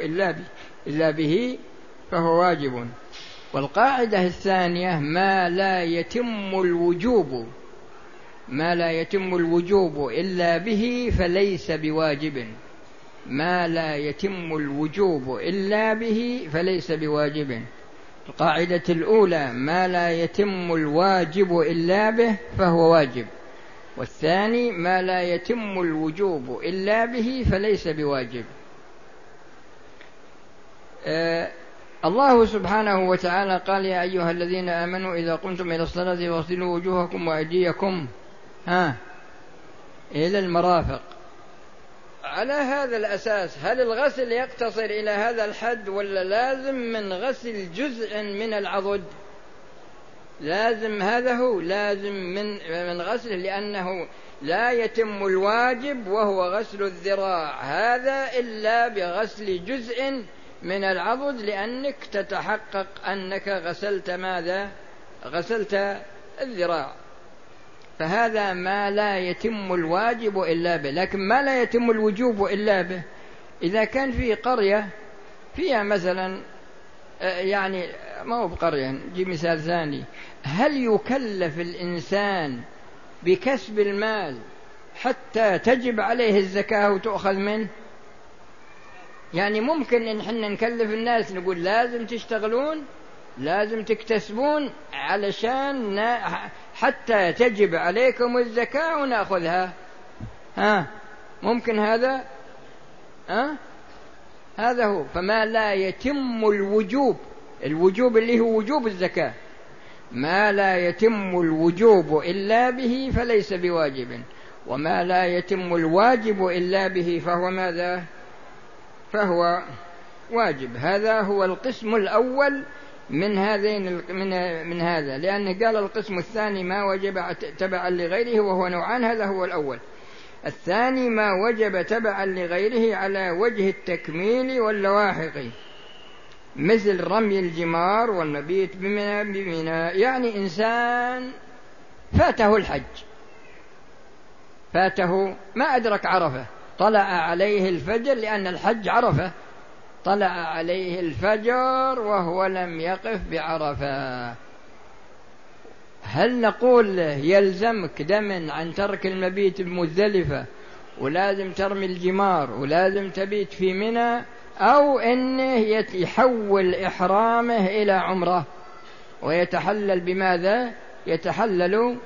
إلا به إلا به فهو واجب. والقاعدة الثانية ما لا يتم الوجوب ما لا يتم الوجوب إلا به فليس بواجب. ما لا يتم الوجوب إلا به فليس بواجب. القاعدة الأولى ما لا يتم الواجب إلا به فهو واجب. والثاني ما لا يتم الوجوب إلا به فليس بواجب. الله سبحانه وتعالى قال يا أيها الذين آمنوا إذا قمتم إلى الصلاة فاغسلوا وجوهكم وأيديكم ها إلى المرافق. على هذا الأساس هل الغسل يقتصر إلى هذا الحد ولا لازم من غسل جزء من العضد؟ لازم هذا هو لازم من من غسله لأنه لا يتم الواجب وهو غسل الذراع. هذا إلا بغسل جزء من العضد لأنك تتحقق أنك غسلت ماذا؟ غسلت الذراع. فهذا ما لا يتم الواجب إلا به. لكن ما لا يتم الوجوب إلا به؟ إذا كان في قرية فيها مثلا آه، يعني ما هو بقرية نجيب مثال ثاني. هل يكلف الإنسان بكسب المال حتى تجب عليه الزكاة وتؤخذ منه؟ يعني ممكن إن حنا نكلف الناس نقول لازم تشتغلون لازم تكتسبون علشان حتى تجب عليكم الزكاة ونأخذها. ها؟ ممكن هذا؟ ها؟ هذا هو. فما لا يتم الوجوب الوجوب اللي هو وجوب الزكاة. ما لا يتم الوجوب إلا به فليس بواجب. وما لا يتم الواجب إلا به فهو ماذا؟ فهو واجب. هذا هو القسم الأول من هذين من من هذا. لأنه قال القسم الثاني ما وجب تبعا لغيره وهو نوعان هذا هو الأول. الثاني ما وجب تبعا لغيره على وجه التكميل واللواحق مثل رمي الجمار والمبيت بمنى بمنى يعني إنسان فاته الحج. فاته ما أدرك عرفة. طلع عليه الفجر لأن الحج عرفة. طلع عليه الفجر وهو لم يقف بعرفة. هل نقول له يلزمك دم عن ترك المبيت بمزدلفة ولازم ترمي الجمار ولازم تبيت في منى أو أنه يحول إحرامه إلى عمرة؟ ويتحلل بماذا؟ يتحلل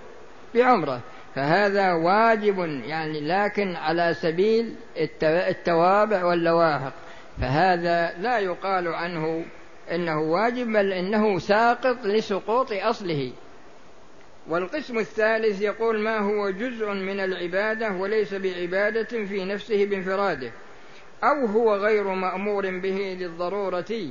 بعمرة. فهذا واجب يعني لكن على سبيل التوابع واللواحق. فهذا لا يقال عنه إنه واجب بل إنه ساقط لسقوط أصله. والقسم الثالث يقول ما هو جزء من العبادة وليس بعبادة في نفسه بانفراده أو هو غير مأمور به للضرورة.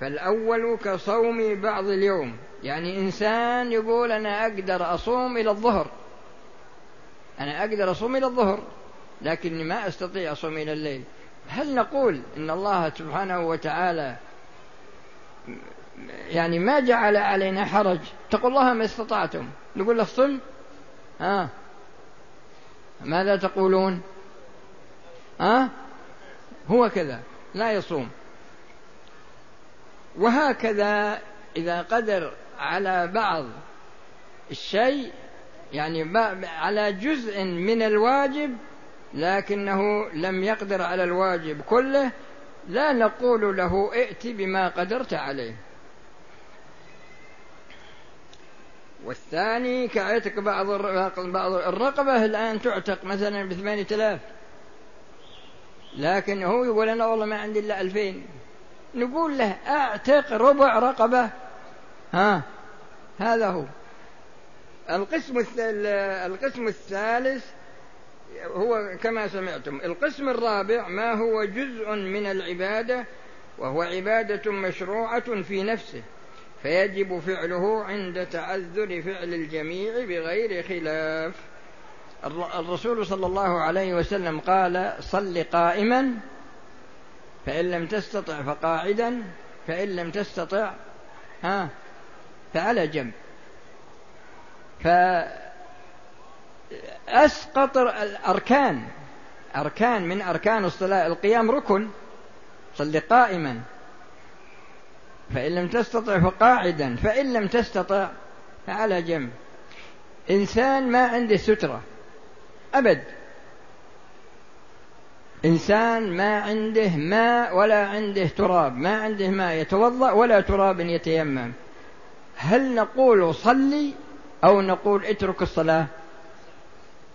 فالأول كصوم بعض اليوم. يعني إنسان يقول أنا أقدر أصوم إلى الظهر. أنا أقدر أصوم إلى الظهر لكني ما أستطيع أصوم إلى الليل. هل نقول إن الله سبحانه وتعالى يعني ما جعل علينا حرج؟ تقول الله ما استطعتم. نقول له صم. ها؟ ماذا تقولون؟ ها؟ هو كذا لا يصوم. وهكذا إذا قدر على بعض الشيء يعني على جزء من الواجب لكنه لم يقدر على الواجب كله لا نقول له ائت بما قدرت عليه. والثاني كعتق بعض بعض الرقبة الآن تعتق مثلا بثمانية آلاف. لكن هو يقول أنا والله ما عندي إلا ألفين. نقول له أعتق ربع رقبة. ها؟ هذا هو. القسم القسم الثالث هو كما سمعتم. القسم الرابع ما هو جزء من العبادة وهو عبادة مشروعة في نفسه فيجب فعله عند تعذر فعل الجميع بغير خلاف. الرسول صلى الله عليه وسلم قال صل قائما فإن لم تستطع فقاعدا فإن لم تستطع ها فعلى جنب. ف أسقط الأركان. أركان من أركان الصلاة. القيام ركن. صل قائما. فإن لم تستطع فقاعدا. فإن لم تستطع فعلى جنب. إنسان ما عنده سترة. أبد. إنسان ما عنده ماء ولا عنده تراب. ما عنده ماء يتوضأ ولا تراب يتيمم. هل نقول صلي؟ أو نقول اترك الصلاة.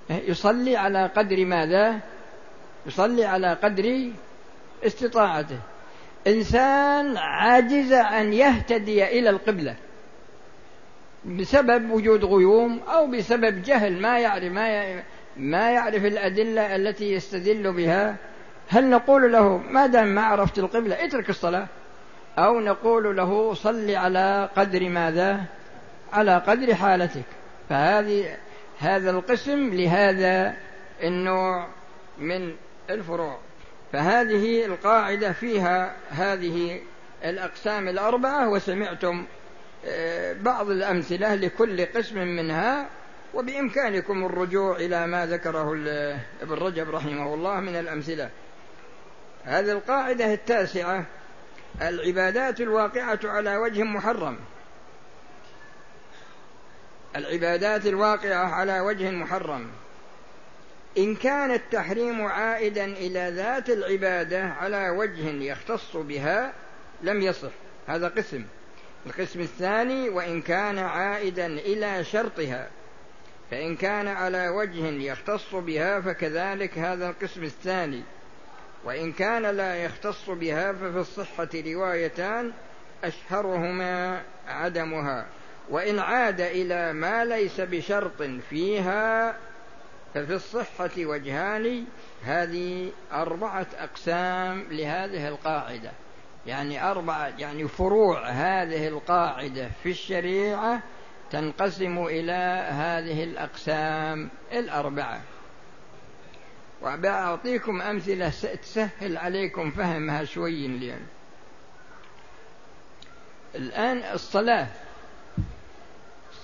يصلي على قدر ماذا؟ يصلي على قدر استطاعته. إنسان عاجز أن يهتدي إلى القبلة بسبب وجود غيوم أو بسبب جهل ما يعرف ما ما يعرف الأدلة التي يستدل بها. هل نقول له ما دام ما عرفت القبلة اترك الصلاة؟ أو نقول له صل على قدر ماذا؟ على قدر حالتك. فهذه هذا القسم لهذا النوع من الفروع. فهذه القاعدة فيها هذه الأقسام الأربعة وسمعتم آه، بعض الأمثلة لكل قسم منها وبإمكانكم الرجوع إلى ما ذكره ابن رجب رحمه الله من الأمثلة. هذه القاعدة التاسعة العبادات الواقعة على وجه محرم. العبادات الواقعة على وجه محرم. إن كان التحريم عائدا إلى ذات العبادة على وجه يختص بها لم يصح. هذا قسم. القسم الثاني وإن كان عائدا إلى شرطها. فإن كان على وجه يختص بها فكذلك هذا القسم الثاني. وإن كان لا يختص بها ففي الصحة روايتان أشهرهما عدمها. وإن عاد إلى ما ليس بشرط فيها ففي الصحة وجهان هذه أربعة أقسام لهذه القاعدة. يعني أربعة يعني فروع هذه القاعدة في الشريعة تنقسم إلى هذه الأقسام الأربعة. وبأعطيكم أمثلة تسهل عليكم فهمها شوي اليوم. الآن الصلاة.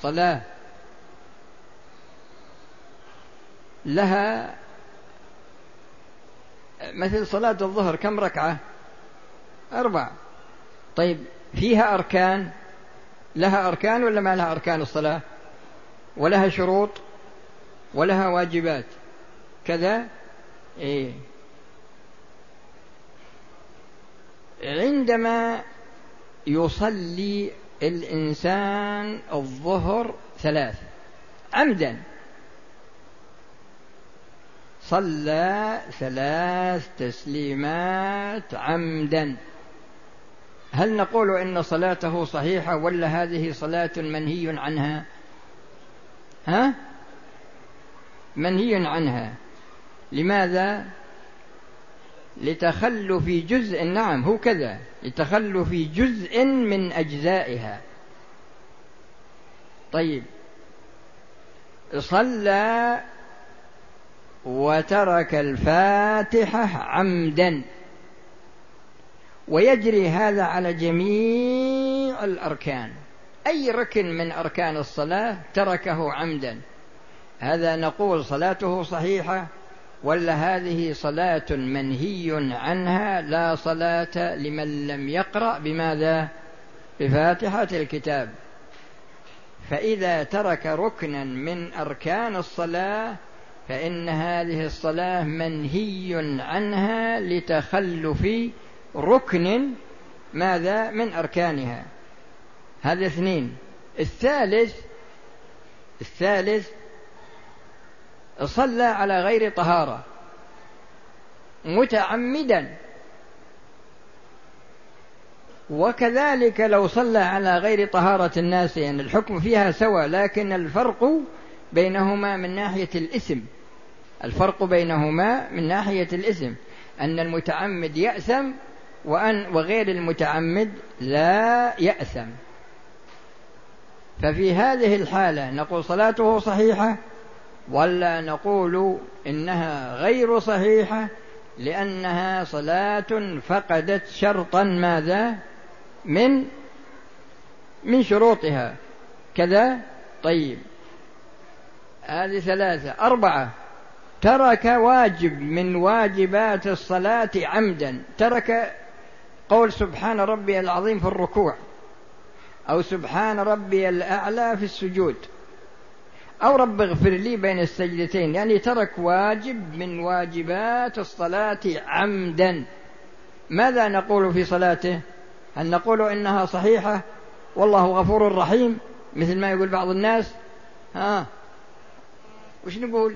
الصلاة. لها مثل صلاة الظهر كم ركعة؟ أربع. طيب فيها أركان؟ لها أركان ولا ما لها أركان الصلاة؟ ولها شروط؟ ولها واجبات؟ كذا؟ إيه. عندما يصلي الإنسان الظهر ثلاث. عمدا صلى ثلاث تسليمات عمدا. هل نقول إن صلاته صحيحة ولا هذه صلاة منهي عنها؟ ها؟ منهي عنها. لماذا؟ لتخلف جزء نعم هو كذا لتخلف جزء من أجزائها. طيب. صلى وترك الفاتحة عمدا. ويجري هذا على جميع الأركان. أي ركن من أركان الصلاة تركه عمدا. هذا نقول صلاته صحيحة ولا هذه صلاة منهي عنها لا صلاة لمن لم يقرأ بماذا؟ بفاتحة الكتاب. فإذا ترك ركنا من أركان الصلاة فإن هذه الصلاة منهي عنها لتخلف ركن ماذا؟ من أركانها. هذا اثنين. الثالث الثالث صلى على غير طهارة. متعمدا. وكذلك لو صلى على غير طهارة الناس يعني الحكم فيها سواء لكن الفرق بينهما من ناحية الإثم. الفرق بينهما من ناحية الإثم. أن المتعمد يأثم وأن وغير المتعمد لا يأثم. ففي هذه الحالة نقول صلاته صحيحة ولا نقول إنها غير صحيحة لأنها صلاة فقدت شرطا ماذا؟ من من شروطها. كذا؟ طيب. هذه ثلاثة. أربعة. ترك واجب من واجبات الصلاة عمدا. ترك قول سبحان ربي العظيم في الركوع أو سبحان ربي الأعلى في السجود. أو رب اغفر لي بين السجدتين يعني ترك واجب من واجبات الصلاة عمدا. ماذا نقول في صلاته؟ هل نقول إنها صحيحة؟ والله غفور رحيم مثل ما يقول بعض الناس. ها؟ وش نقول؟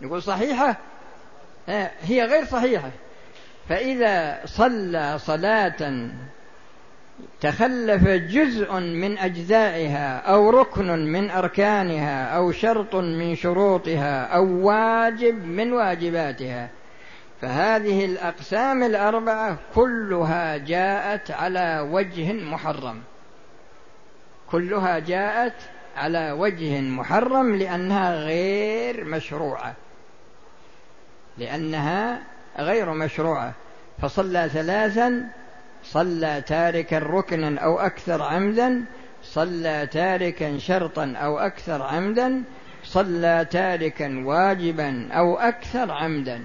نقول صحيحة؟ هي غير صحيحة. فإذا صلى صلاة تخلف جزء من أجزائها أو ركن من أركانها أو شرط من شروطها أو واجب من واجباتها. فهذه الأقسام الأربعة كلها جاءت على وجه محرم. كلها جاءت على وجه محرم لأنها غير مشروعة. لأنها غير مشروعة. فصلى ثلاثا صلى تاركا ركنا أو أكثر عمدا صلى تاركا شرطا أو أكثر عمدا صلى تاركا واجبا أو أكثر عمدا.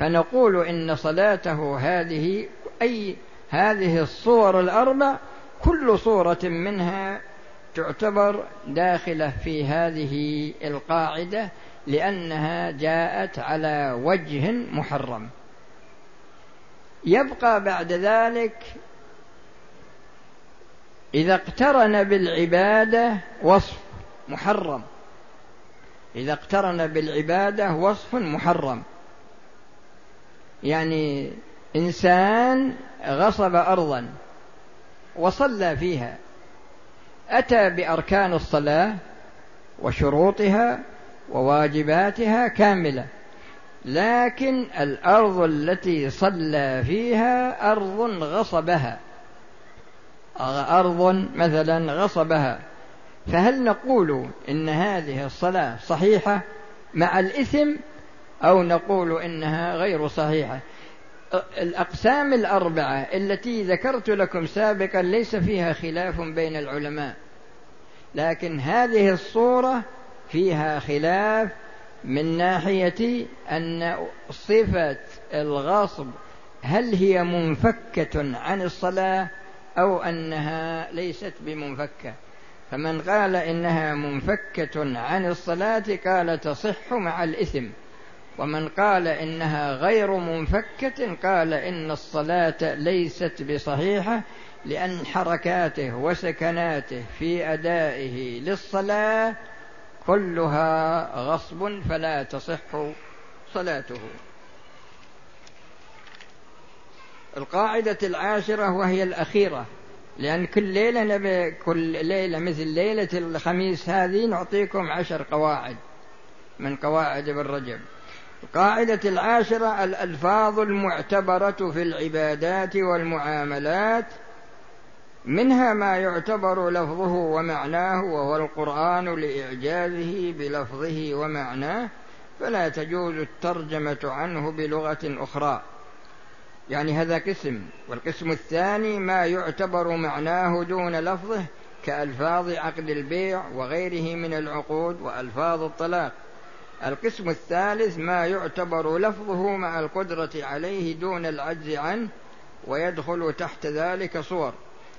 فنقول إن صلاته هذه أي هذه الصور الأربع كل صورة منها تعتبر داخلة في هذه القاعدة لأنها جاءت على وجه محرم. يبقى بعد ذلك إذا اقترن بالعبادة وصف محرم. إذا اقترن بالعبادة وصف محرم. يعني إنسان غصب أرضا وصلى فيها أتى بأركان الصلاة وشروطها وواجباتها كاملة. لكن الأرض التي صلى فيها أرض غصبها. أرض مثلا غصبها. فهل نقول إن هذه الصلاة صحيحة مع الإثم أو نقول إنها غير صحيحة؟ الأقسام الأربعة التي ذكرت لكم سابقا ليس فيها خلاف بين العلماء. لكن هذه الصورة فيها خلاف من ناحية أن صفة الغصب هل هي منفكة عن الصلاة أو أنها ليست بمنفكة؟ فمن قال إنها منفكة عن الصلاة قال تصح مع الإثم. ومن قال إنها غير منفكة قال إن الصلاة ليست بصحيحة لأن حركاته وسكناته في أدائه للصلاة كلها غصب فلا تصح صلاته. القاعدة العاشرة وهي الأخيرة لأن كل ليلة نبي كل ليلة مثل ليلة الخميس هذه نعطيكم عشر قواعد من قواعد ابن رجب. القاعدة العاشرة الألفاظ المعتبرة في العبادات والمعاملات منها ما يعتبر لفظه ومعناه وهو القرآن لإعجازه بلفظه ومعناه فلا تجوز الترجمة عنه بلغة أخرى. يعني هذا قسم والقسم الثاني ما يعتبر معناه دون لفظه كألفاظ عقد البيع وغيره من العقود وألفاظ الطلاق. القسم الثالث ما يعتبر لفظه مع القدرة عليه دون العجز عنه ويدخل تحت ذلك صور.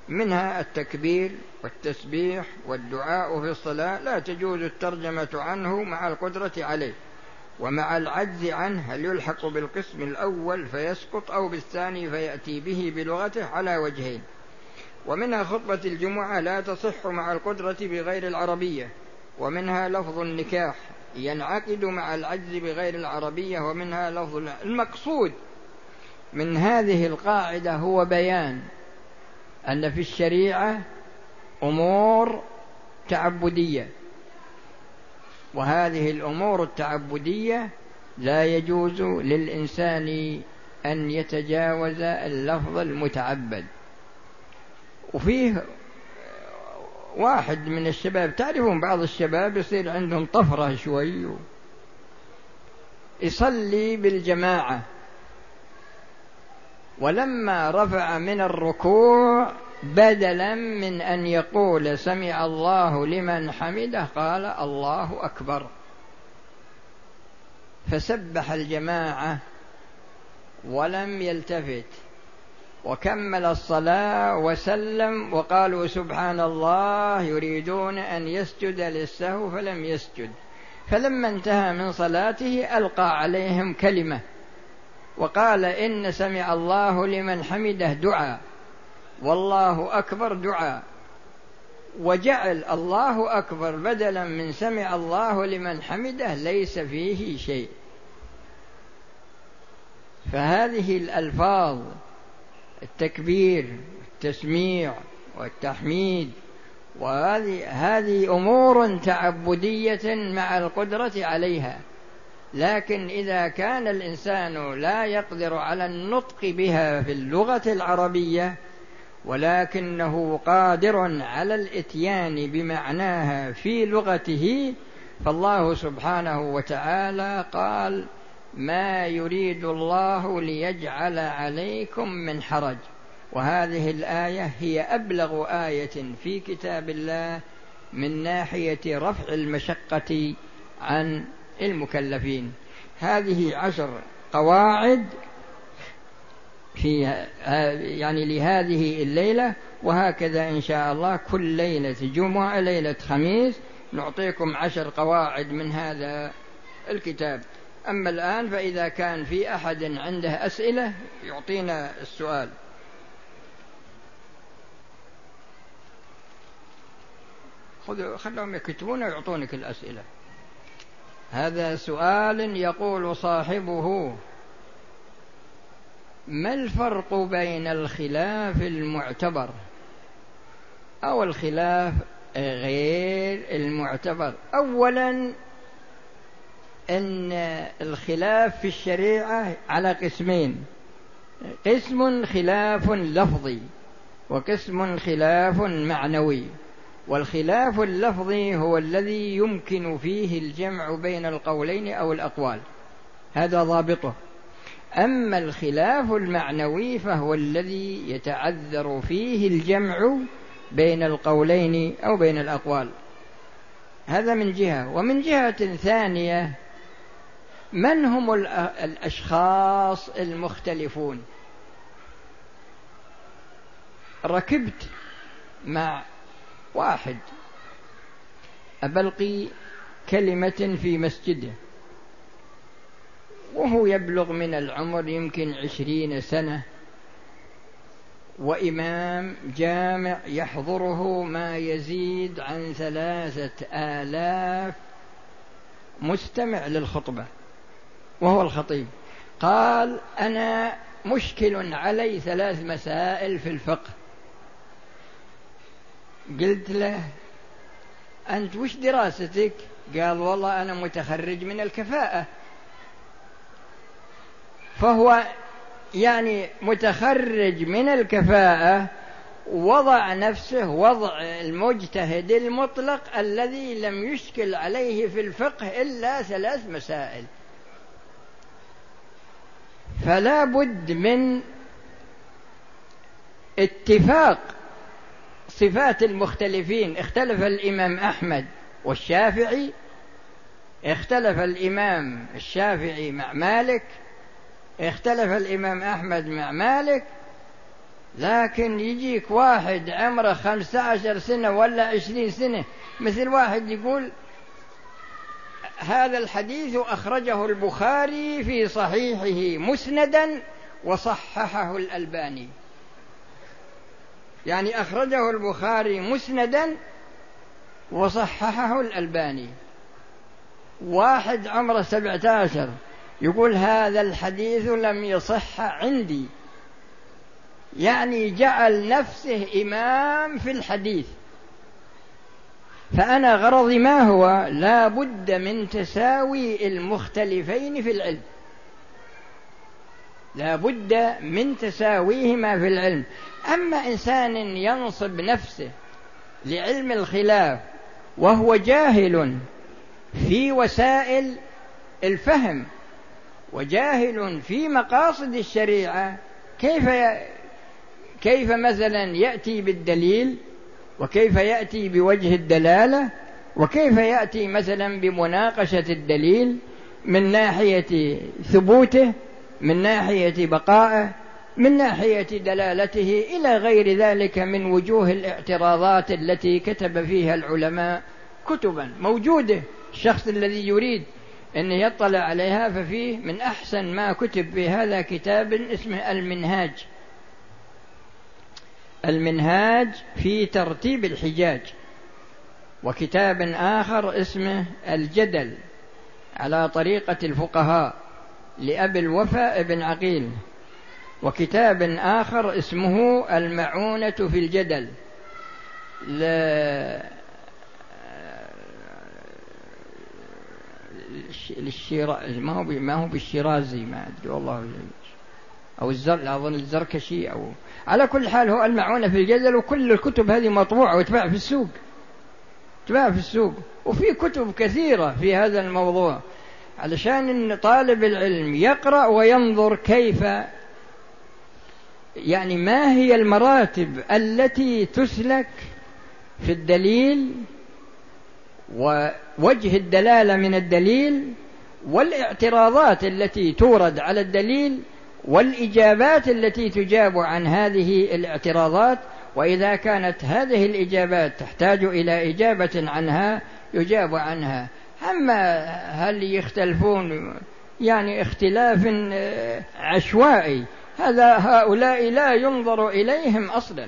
منها التكبير والتسبيح والدعاء في الصلاة لا تجوز الترجمة عنه مع القدرة عليه. ومع العجز عنه هل يلحق بالقسم الأول فيسقط أو بالثاني فيأتي به بلغته على وجهين. ومنها خطبة الجمعة لا تصح مع القدرة بغير العربية. ومنها لفظ النكاح ينعقد مع العجز بغير العربية ومنها لفظ المقصود من هذه القاعدة هو بيان أن في الشريعة أمور تعبدية. وهذه الأمور التعبدية لا يجوز للإنسان أن يتجاوز اللفظ المتعبد. وفيه واحد من الشباب تعرفون بعض الشباب يصير عندهم طفرة شوي يصلي بالجماعة. ولما رفع من الركوع بدلا من أن يقول سمع الله لمن حمده قال الله أكبر. فسبح الجماعة ولم يلتفت وكمل الصلاة وسلم وقالوا سبحان الله يريدون أن يسجد للسهو فلم يسجد. فلما انتهى من صلاته ألقى عليهم كلمة وقال إن سمع الله لمن حمده دعاء والله أكبر دعاء. وجعل الله أكبر بدلا من سمع الله لمن حمده ليس فيه شيء. فهذه الألفاظ التكبير التسميع والتحميد وهذه هذه أمور تعبدية مع القدرة عليها. لكن إذا كان الإنسان لا يقدر على النطق بها في اللغة العربية ولكنه قادر على الإتيان بمعناها في لغته فالله سبحانه وتعالى قال ما يريد الله ليجعل عليكم من حرج وهذه الآية هي أبلغ آية في كتاب الله من ناحية رفع المشقة عن المكلفين. هذه عشر قواعد في يعني لهذه الليلة وهكذا إن شاء الله كل ليلة جمعة ليلة خميس نعطيكم عشر قواعد من هذا الكتاب. أما الآن فإذا كان في أحد عنده أسئلة يعطينا السؤال. خذوا خلهم يكتبون ويعطونك الأسئلة. هذا سؤال يقول صاحبه ما الفرق بين الخلاف المعتبر أو الخلاف غير المعتبر؟ أولا أن الخلاف في الشريعة على قسمين قسم خلاف لفظي وقسم خلاف معنوي. والخلاف اللفظي هو الذي يمكن فيه الجمع بين القولين أو الأقوال. هذا ضابطه. أما الخلاف المعنوي فهو الذي يتعذر فيه الجمع بين القولين أو بين الأقوال. هذا من جهة. ومن جهة ثانية من هم الأشخاص المختلفون؟ ركبت مع واحد. أبلقي كلمة في مسجده. وهو يبلغ من العمر يمكن عشرين سنة. وإمام جامع يحضره ما يزيد عن ثلاثة آلاف مستمع للخطبة. وهو الخطيب. قال أنا مشكل علي ثلاث مسائل في الفقه. قلت له أنت وش دراستك؟ قال والله أنا متخرج من الكفاءة. فهو يعني متخرج من الكفاءة وضع نفسه وضع المجتهد المطلق الذي لم يشكل عليه في الفقه إلا ثلاث مسائل. فلا بد من اتفاق صفات المختلفين. اختلف الإمام أحمد والشافعي اختلف الإمام الشافعي مع مالك اختلف الإمام أحمد مع مالك لكن يجيك واحد عمره خمسة عشر سنة ولا عشرين سنة مثل واحد يقول هذا الحديث أخرجه البخاري في صحيحه مسندا وصححه الألباني. يعني أخرجه البخاري مسندا وصححه الألباني. واحد عمره سبعة عشر يقول هذا الحديث لم يصح عندي. يعني جعل نفسه إمام في الحديث. فأنا غرضي ما هو؟ لا بد من تساوي المختلفين في العلم. لا بد من تساويهما في العلم. أما إنسان ينصب نفسه لعلم الخلاف وهو جاهل في وسائل الفهم وجاهل في مقاصد الشريعة كيف كيف مثلا يأتي بالدليل وكيف يأتي بوجه الدلالة وكيف يأتي مثلا بمناقشة الدليل من ناحية ثبوته من ناحية بقائه من ناحية دلالته إلى غير ذلك من وجوه الاعتراضات التي كتب فيها العلماء كتبا موجودة. الشخص الذي يريد أن يطلع عليها ففيه من أحسن ما كتب في هذا كتاب اسمه المنهاج. المنهاج في ترتيب الحجاج. وكتاب آخر اسمه الجدل على طريقة الفقهاء لأبي الوفاء بن عقيل. وكتاب آخر اسمه المعونة في الجدل. للشيرا ما هو ما هو بالشيرازي ما أدري والله. أو الزر أظن الزركشي أو على كل حال هو المعونة في الجدل وكل الكتب هذه مطبوعة وتباع في السوق. تباع في السوق. وفي كتب كثيرة في هذا الموضوع. علشان إن طالب العلم يقرأ وينظر كيف يعني ما هي المراتب التي تسلك في الدليل ووجه الدلالة من الدليل والاعتراضات التي تورد على الدليل والإجابات التي تجاب عن هذه الاعتراضات؟ وإذا كانت هذه الإجابات تحتاج إلى إجابة عنها يجاب عنها. أما هل يختلفون يعني اختلاف عشوائي هذا هؤلاء لا ينظر إليهم أصلا.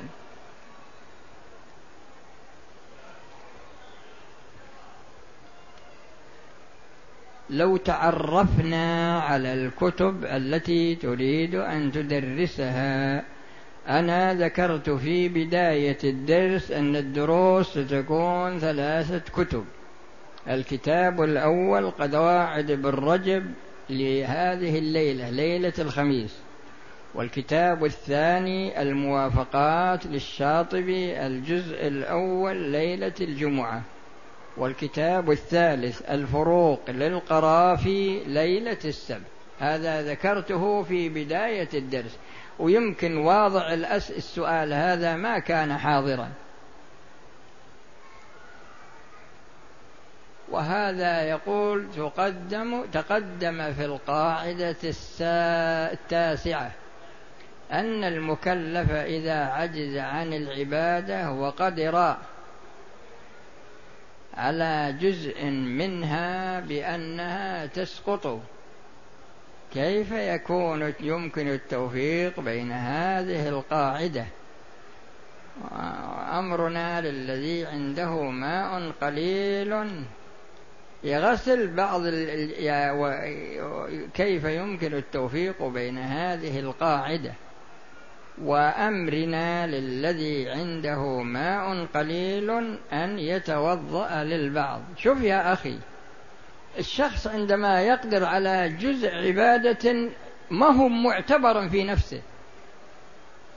لو تعرفنا على الكتب التي تريد أن تدرسها أنا ذكرت في بداية الدرس أن الدروس ستكون ثلاثة كتب. الكتاب الأول قواعد بالرجب لهذه الليلة ليلة الخميس. والكتاب الثاني الموافقات للشاطبي الجزء الأول ليلة الجمعة. والكتاب الثالث الفروق للقرافي ليلة السبت. هذا ذكرته في بداية الدرس. ويمكن واضع الأس السؤال هذا ما كان حاضرا. وهذا يقول تقدم تقدم في القاعدة التاسعة. أن المكلف إذا عجز عن العبادة وقدر على جزء منها بأنها تسقط. كيف يكون يمكن التوفيق بين هذه القاعدة؟ أمرنا للذي عنده ماء قليل يغسل بعض كيف يمكن التوفيق بين هذه القاعدة؟ وأمرنا للذي عنده ماء قليل أن يتوضأ للبعض. شوف يا أخي الشخص عندما يقدر على جزء عبادة ما هو معتبر في نفسه.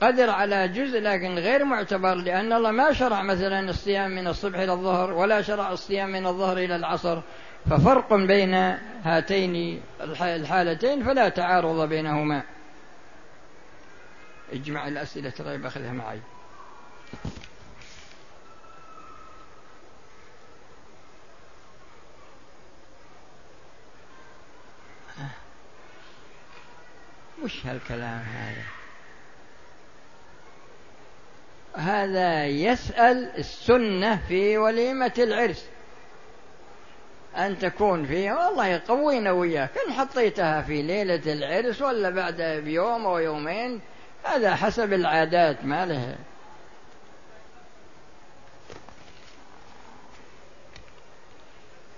قدر على جزء لكن غير معتبر لأن الله ما شرع مثلا الصيام من الصبح إلى الظهر ولا شرع الصيام من الظهر إلى العصر. ففرق بين هاتين الحالتين فلا تعارض بينهما. اجمع الأسئلة ترى باخذها معي. وش هالكلام هذا؟ هذا يسأل السنة في وليمة العرس. أن تكون فيها والله يقوينا وياك. إن حطيتها في ليلة العرس ولا بعدها بيوم أو يومين هذا حسب العادات ما له.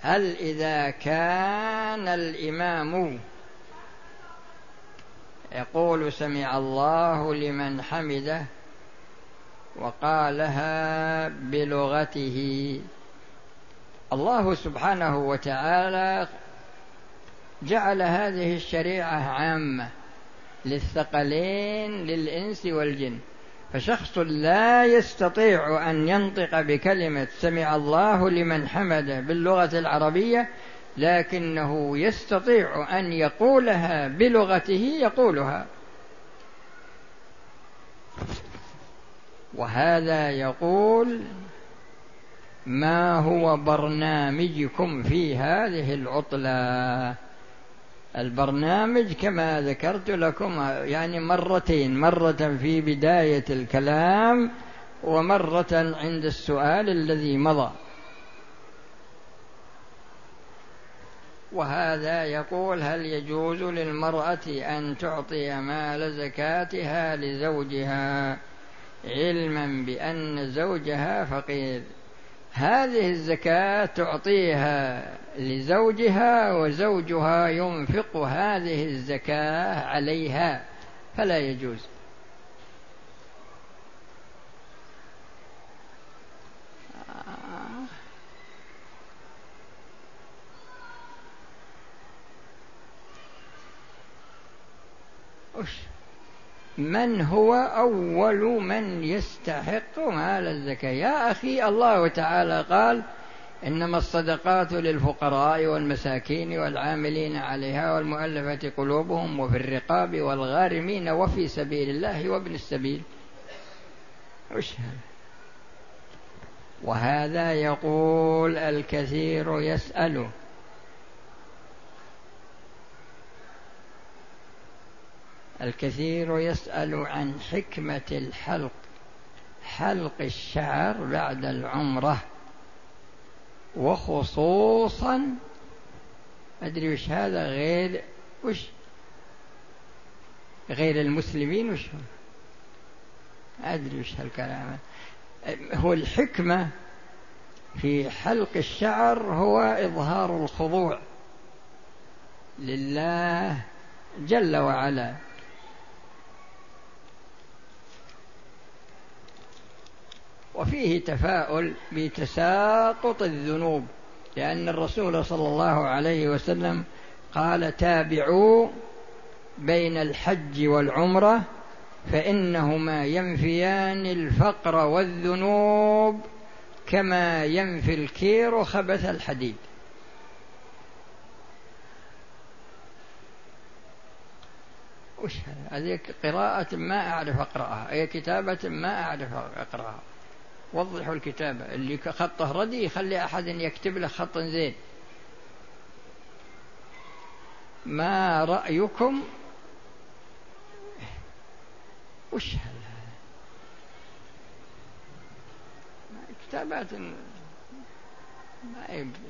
هل إذا كان الإمام يقول سمع الله لمن حمده وقالها بلغته الله سبحانه وتعالى جعل هذه الشريعة عامة. للثقلين للإنس والجن. فشخص لا يستطيع أن ينطق بكلمة سمع الله لمن حمده باللغة العربية لكنه يستطيع أن يقولها بلغته يقولها. وهذا يقول ما هو برنامجكم في هذه العطلة؟ البرنامج كما ذكرت لكم يعني مرتين مرة في بداية الكلام ومرة عند السؤال الذي مضى. وهذا يقول هل يجوز للمرأة أن تعطي مال زكاتها لزوجها؟ علما بأن زوجها فقير. هذه الزكاة تعطيها لزوجها وزوجها ينفق هذه الزكاة عليها فلا يجوز. من هو أول من يستحق مال الزكاة؟ يا أخي الله تعالى قال إنما الصدقات للفقراء والمساكين والعاملين عليها والمؤلفة قلوبهم وفي الرقاب والغارمين وفي سبيل الله وابن السبيل. وش هذا؟ وهذا يقول الكثير يسأله الكثير يسأل عن حكمة الحلق حلق الشعر بعد العمرة وخصوصا أدري وش هذا غير وش غير المسلمين وش أدري وش هالكلام. هو الحكمة في حلق الشعر هو إظهار الخضوع لله جل وعلا. وفيه تفاؤل بتساقط الذنوب لأن الرسول صلى الله عليه وسلم قال تابعوا بين الحج والعمرة فإنهما ينفيان الفقر والذنوب كما ينفي الكير خبث الحديد. وش هذه قراءة ما أعرف أقرأها أي كتابة ما أعرف أقرأها. وضحوا الكتابة اللي خطه ردي يخلي أحد يكتب له خط زين. ما رأيكم؟ وش هذا؟ كتابات ما يبدو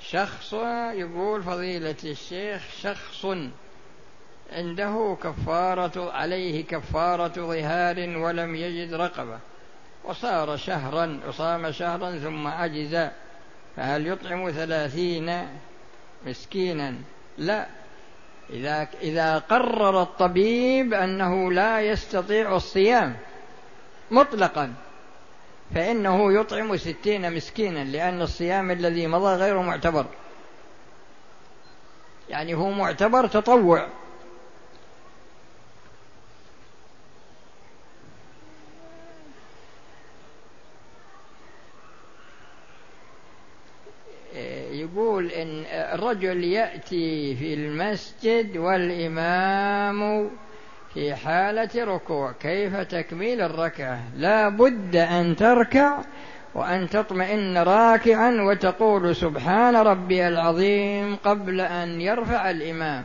شخص يقول فضيلة الشيخ شخص عنده كفارة عليه كفارة ظهار ولم يجد رقبة. وصار شهرا وصام شهرا ثم عجز. فهل يطعم ثلاثين مسكينا؟ لا. إذا إذا قرر الطبيب أنه لا يستطيع الصيام مطلقا فإنه يطعم ستين مسكينا لأن الصيام الذي مضى غير معتبر. يعني هو معتبر تطوع. يقول إن الرجل يأتي في المسجد والإمام في حالة ركوع كيف تكميل الركعة؟ لا بد أن تركع وأن تطمئن راكعا وتقول سبحان ربي العظيم قبل أن يرفع الإمام.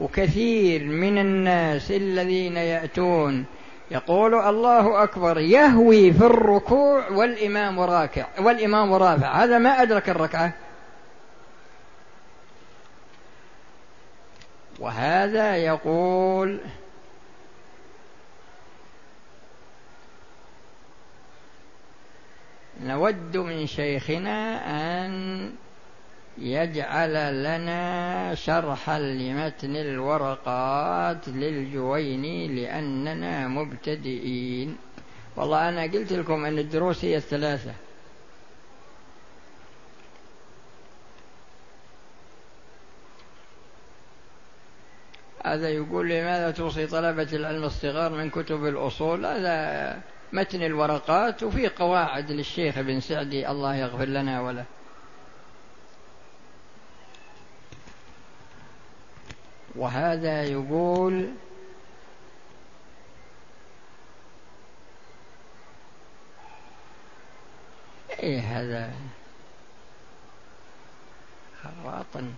وكثير من الناس الذين يأتون يقول الله أكبر يهوي في الركوع والإمام راكع والإمام رافع. هذا ما أدرك الركعة. وهذا يقول نود من شيخنا أن يجعل لنا شرحا لمتن الورقات للجويني لأننا مبتدئين. والله أنا قلت لكم أن الدروس هي الثلاثة. هذا يقول لماذا توصي طلبة العلم الصغار من كتب الأصول؟ هذا متن الورقات وفي قواعد للشيخ ابن سعدي الله يغفر لنا وله. وهذا يقول إيه هذا؟ خراطا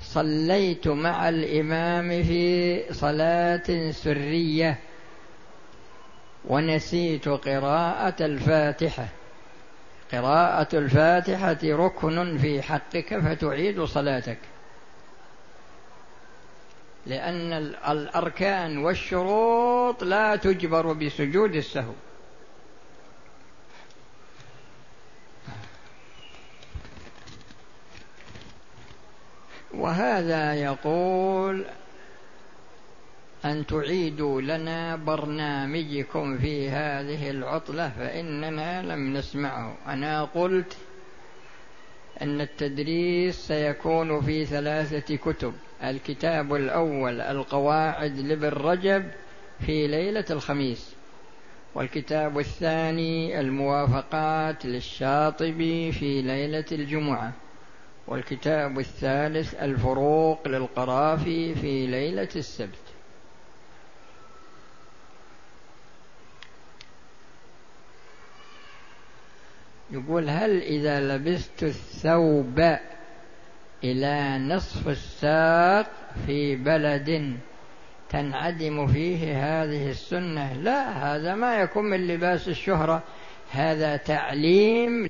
صليت مع الإمام في صلاة سرية ونسيت قراءة الفاتحة. قراءة الفاتحة ركن في حقك فتعيد صلاتك. لأن الأركان والشروط لا تجبر بسجود السهو. وهذا يقول أن تعيدوا لنا برنامجكم في هذه العطلة فإننا لم نسمعه. أنا قلت أن التدريس سيكون في ثلاثة كتب. الكتاب الأول القواعد لابن رجب في ليلة الخميس. والكتاب الثاني الموافقات للشاطبي في ليلة الجمعة. والكتاب الثالث الفروق للقرافي في ليلة السبت. يقول هل إذا لبست الثوب إلى نصف الساق في بلد تنعدم فيه هذه السنة؟ لا هذا ما يكون من لباس الشهرة. هذا تعليم